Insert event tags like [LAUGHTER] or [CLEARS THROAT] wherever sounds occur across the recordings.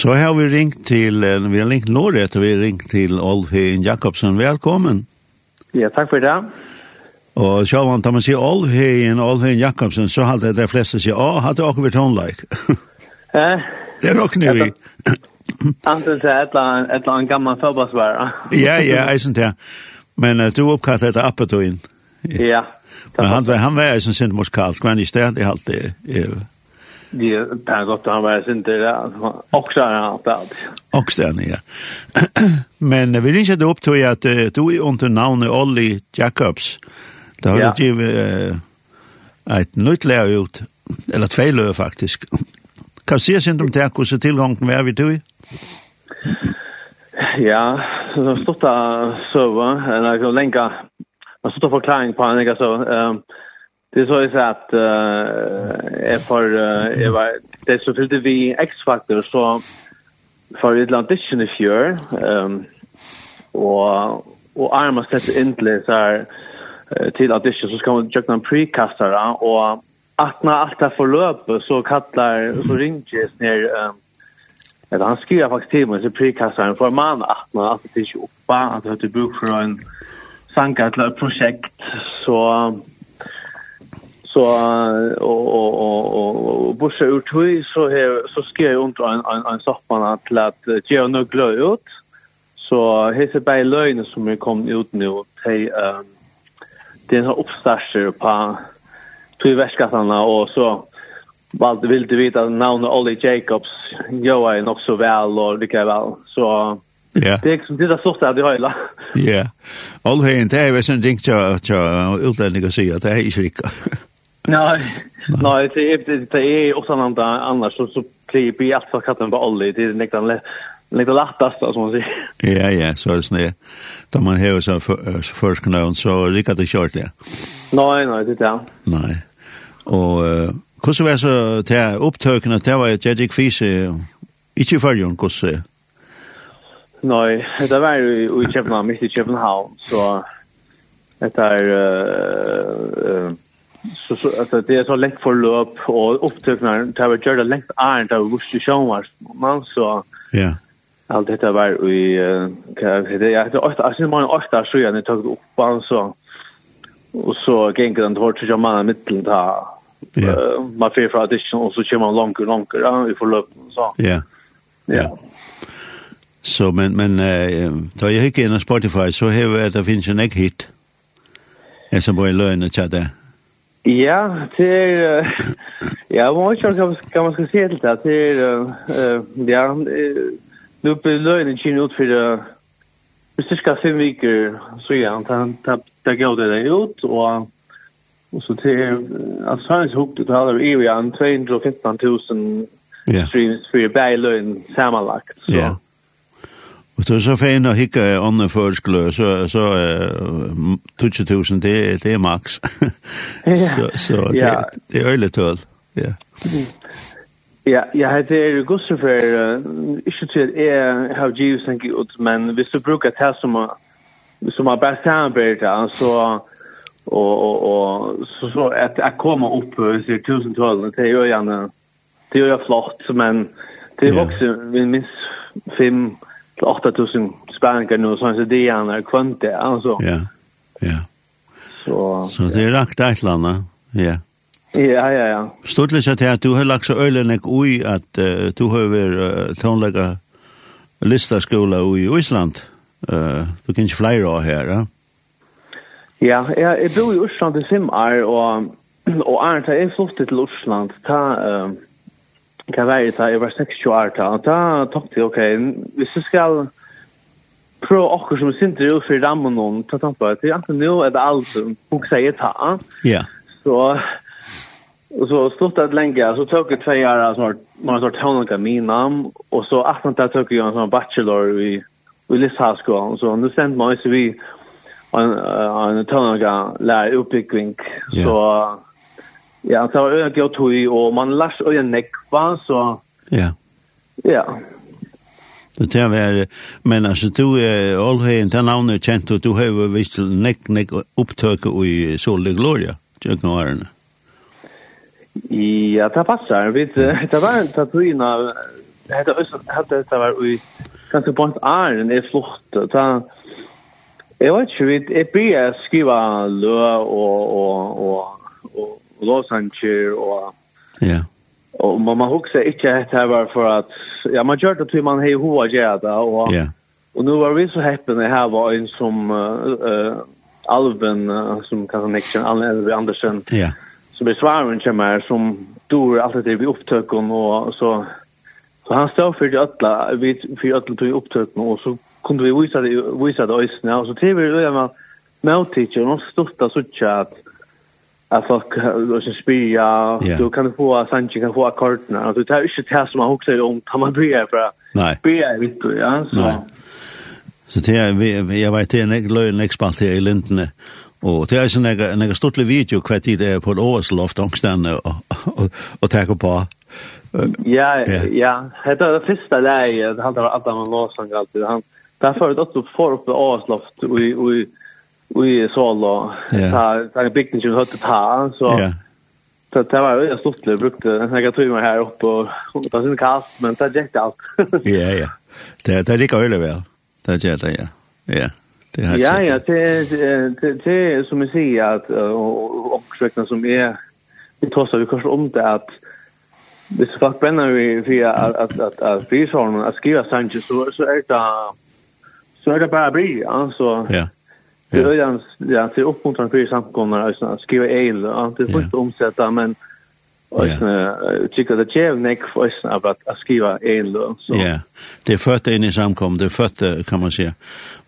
Så har vi ringt till, vi har ringt Norge, vi har ringt till Olf Hein Jakobsen. Välkommen. Ja, tack för det. Og så har man sier Olf Olvheien Jakobsen, så halte de fleste sier, å, halte dere vært håndleik. [LAUGHS] Eh? [LAUGHS] Det råkner vi. Anten til et eller annet gammel forbasvær. [LAUGHS] Ja, ja, jeg synes det. Men uh, du oppkattet etter Appetoin. Ja. Men han, han var eisen sin morskalt, men i stedet, jeg halte det det är gott han var inte Også er han att också han ja [CLEARS THROAT] men vi ringer det upp till att du är under navnet Olli Jacobs det har ja. du ju ett nytt lär ut eller två lär faktisk. kan du se sen om det, hur tillgången var vi du Ja, så har stått där så va, så länka. det stod förklaring på en länka så. Ehm Det så är så att eh för uh, var det så fyllde vi X-faktor så för ett land i fjör ehm och och armas det inte så här till audition så ska man jökna en precastare och att när allt det förlöper så kallar så ringer ner um, Eller han skriver faktisk til meg, så prekastaren för man att man alltid till uppe att det bruk for en sanka til et projekt så så och och och och bussa ut tui så här så ska jag under en en en soffan till att ge några glöd ut så hese bei lögn som vi kom ut nu till ehm den har uppstarter på tui väskasarna och så valde vill du veta namnet Ollie Jacobs jag är nog så väl och det kan väl så Ja. Det som det där sorta det hela. Ja. All hen det er jo sånn tänkt til att jag si at att det är ikke rikka. Nej, nej det är det det är också något annars så så blir vi allt för katten på Olli det är nästan lite lättast som man säger. Ja ja, så er det snä. Da man har så först knön så lika det kört det. Nej, nej, det är det. Nei. Og uh, hvordan var så til opptøkene, det var ett jag fise, ikke i ju hvordan? så. Nej, det var ju i Köpenhamn, mitt i Köpenhamn så det är eh så så alltså det är så lätt för löp och upptäcknar det har gjort det lätt är inte av just show var man så ja. allt detta var i kan det jag hade åtta alltså man åtta så jag när tog upp han så och så gick den hårt så jag man mitten ta man får för audition och så kör man långt långt ja vi får löp så. Ja. Ja. Så men men eh då jag gick in på Spotify så har det finns en ek hit. Är så bara löna chatta. Ja, det är ja, vad ska kan kan man ska se till det det eh ja, nu på lönen chin ut för det det cirka fem veckor så ja, han tapp där går det ut och och så till alltså han är hooked det har ju en 215 000 streams för bylön sammanlagt så. Ja. Og så så fein å hikke ånden før skulle, så, så uh, 20 det, det er maks. [LAUGHS] så, så det, ja. det er øyelig tøl. Ja. Ja, ja det er gusse for, uh, ikke til at jeg har givet seg ut, men hvis du bruker det som, er, som er best samarbeidet, så og og og så så at jeg kommer upp så tusen tal det gör jag gärna det gör jag flott men det vuxer vi minst fem 8000 spänkar nu så så det är en kvante alltså. Ja. Ja. Så Så det är lagt ett landa. Ja. Ja, ja, ja. Stortligt att jag du har lagt så ölen ek ui att uh, du har ver uh, tonlägga lista skola i Island. Eh, uh, du kan ju flyga av här, ja. Ja, jag, jag bor i Island i fem år och och Arnt, jag flyttade till Island ta eh uh, kan være ta, jeg var 26 år da, og da tok jeg, ok, hvis jeg skal prøve åkker som sinter ut for rammen noen, ta tanke på at jeg antar nå er det alt buksa sier ta. Ja. Så, og så stod det lenge, så tok jeg tve år, så var det sånn min mine, og så aften da tok jeg en sånn bachelor i, i Lisshavskolen, så nå sendte meg så vi en, en tøvnlige lærer utbygging, så... Yeah Ja, så var det gøy tog, og man lars øyne nekva, så... Ja. Ja. Du tar vær, men altså, du er allhøyen, den navnet er kjent, og du har jo vist nek, nek, opptøk i Solde Gloria, tjøkken varene. Ja, det passer. Vi, det var en tatuina, var hette det var i, kanskje på en æren er flott, det Jeg vet ikke, jeg blir skriva lø og, og, og Los Angeles och ja. Och man man huxar inte att det var för att ja man gjorde att man hej hoa gärda och ja. Och nu var vi så happy när här var en som eh uh, uh, som kan connection Alven Andersen. Ja. Som är svaren som är som dor alltid det vi upptökon och så så han stod för det alla vi för alla tog upptökon och så kunde vi visa det visa det oss nu så tv det var med teacher och stort så chat att folk och så spia du kan få sanche kan få akkorten alltså det är ju inte det som man också om kan man bli för nej spia vet du ja så. Så det är vi jag vet det är lön expert i Linden och det är ju en en stortlig video kvätt i det på Åsloft ångstan och och ta på. Ja, ja. Det är det första läget. Han tar Adam Låsang alltid. Han, därför att också får upp det Åsloft och i Solo. Yeah. Det är en byggnad som hade Ta. Så yeah. Så det var ju stort det brukte en jag tror mig här uppe och ta sin kast men det gick allt. [LAUGHS] Ja ja. Det det gick öle väl. Det gör det ja. Ja. Det har Ja ja, det det det som jag säger att och försöka som är vi tossar vi kanske om det att Hvis folk brenner vi for at, at, at, at frisåren, at skrive Sanchez, så, så er det, så er det bare bry, ja, så, ja. Det är ju ja, det är uppmuntran för samkomna alltså att skriva el och det får inte omsätta men Och tycker det är neck för oss att skriva en så. Ja. Det första in i samkom, det första kan man säga.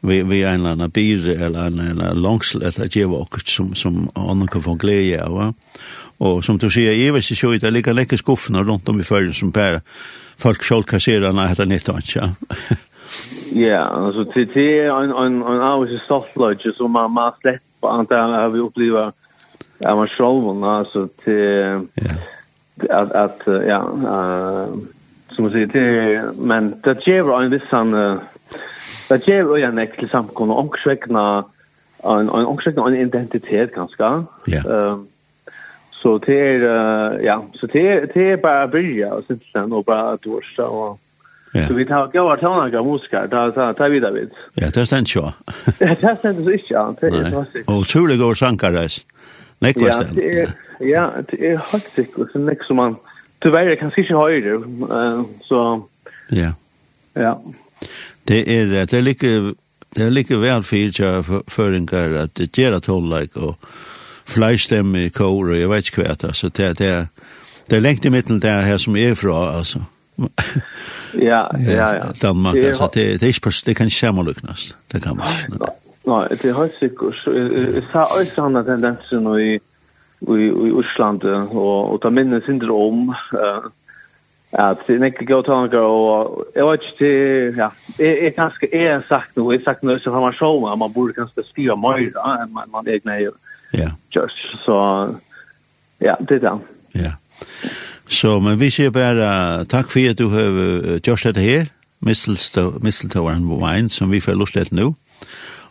Vi vi en annan bir eller en en långsel att ge och som som andra kan få glädje av. Va? Och som du säger, jag vet inte hur det ligger läcker skuffna runt om i förrän som per folk själv kasserar när det är nytt ja. [LAUGHS] Ja, alltså det är en en en hours soft lodge så man man släpper antar har vi upplever ja man själv alltså till att att ja eh som man säger det men det ger en viss sån det ger ju en extra samkom och omskräckna en en omskräckna en identitet ganska. Ja. Ehm så det är ja så det det är bara börja och sen och bara att och Ja. Så vi tar gåa tonarga muskar, ta ta ta vidare vid. Ja, det [LAUGHS] er stendt jo. Det ständ så inte an, det är fantastiskt. Och otroligt går sankares. Nick var det. Ja, det är helt säkert så nästa som man tyvärr kan sig höra eh så Ja. Ja. Det er, det er like, det er like vel är lika väl för föringar att göra og och i kor og jeg vet inte kvätt så det det er, det er lengt i mitten där her som er fra alltså ja, ja, ja. Danmark, altså, det, det er ikke, det kan ikke sammenlyknes, det kan man ikke. Nei, det er helt sikkert. Jeg sa også han at tendensen i, i, i Osland, og, og ta minnes syndrom, om, at det er ikke gode tanker, og jeg vet ikke til, ja, jeg, jeg kanskje er sagt noe, jeg har sagt noe som man sånn, at man burde kanskje skrive mer enn man, man egne gjør. Ja. Just, så, ja, det er det. Ja. Yeah. Så, men vi sier bare takk for at du har uh, gjort dette her, misteltåren Wine, som vi får lyst til nå.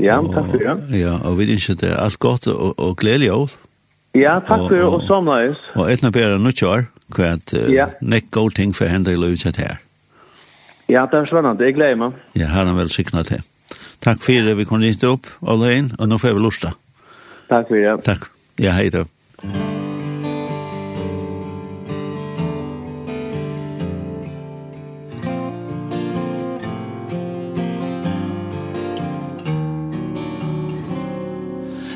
Ja, takk for det. Ja, og vi ønsker det alt godt og, og gledelig år. Ja, takk for det, og samleis. Og etna bare nå kjør, hva at ja. nekk god ting for hender i løset her. Ja, det er spennende, jeg gleder meg. Ja, her er vel sikna til. Takk for det, vi kunne gitt opp, alle inn, og nå får vi lyst til. Takk for det. Takk. Ja, hei då.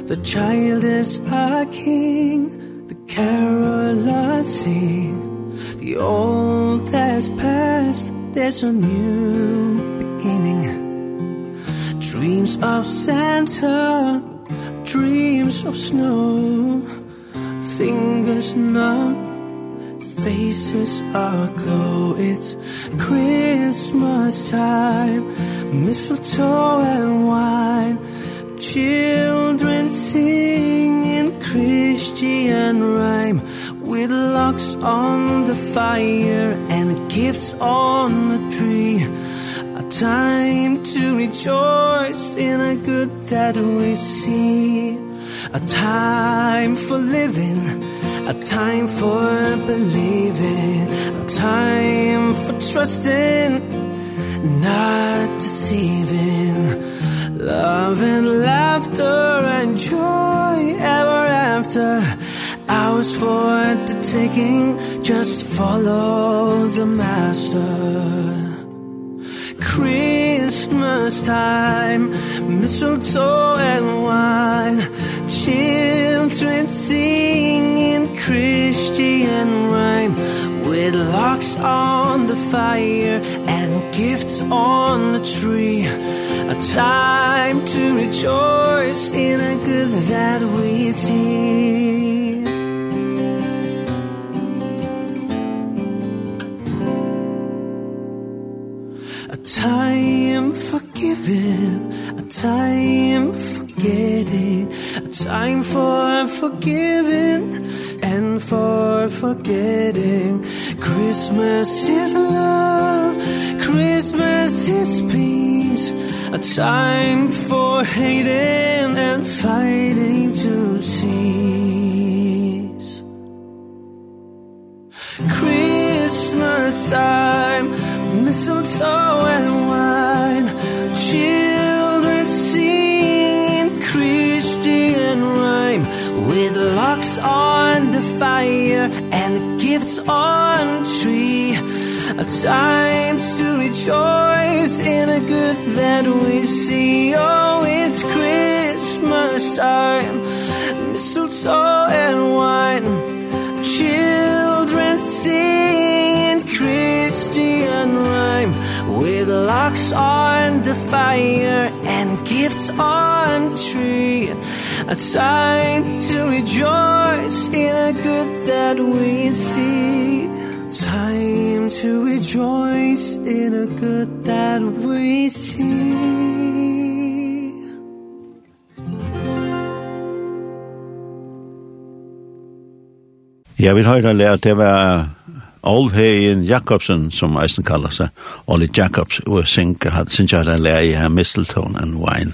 The child is our king The carolers sing The old has passed There's a new beginning. Dreams of Santa Dreams of snow. Fingers numb Faces are glow. It's Christmas time Mistletoe and wine children sing in Christian rhyme With locks on the fire and gifts on the tree. A time to rejoice in a good that we see. A time for living A time for believing A time for trusting Not deceiving. Love and after hours for the taking just follow the master. Christmas time mistletoe and wine children singing Christian rhyme with locks on the fire and gifts on the tree. A time to rejoice in a good that we see. A time for giving A time for getting A time for forgiving And for forgetting. Christmas is love Christmas is peace. A time for hating and fighting to cease. Christmas time Mistletoe and wine Children singing Christian rhyme With locks on the fire And the gifts on trees. A time to rejoice in a good that we see. Oh, it's Christmas time. Mistletoe and wine. Children sing in Christian rhyme With locks on the fire and gifts on the tree. A time to rejoice in a good that we see to rejoice in a good that we see Jeg vil høre lære at det var Olvheien Jakobsen, som eisen kallar seg, Olli Jacobs, og synka, synka han lærer i her mistletonen and wine.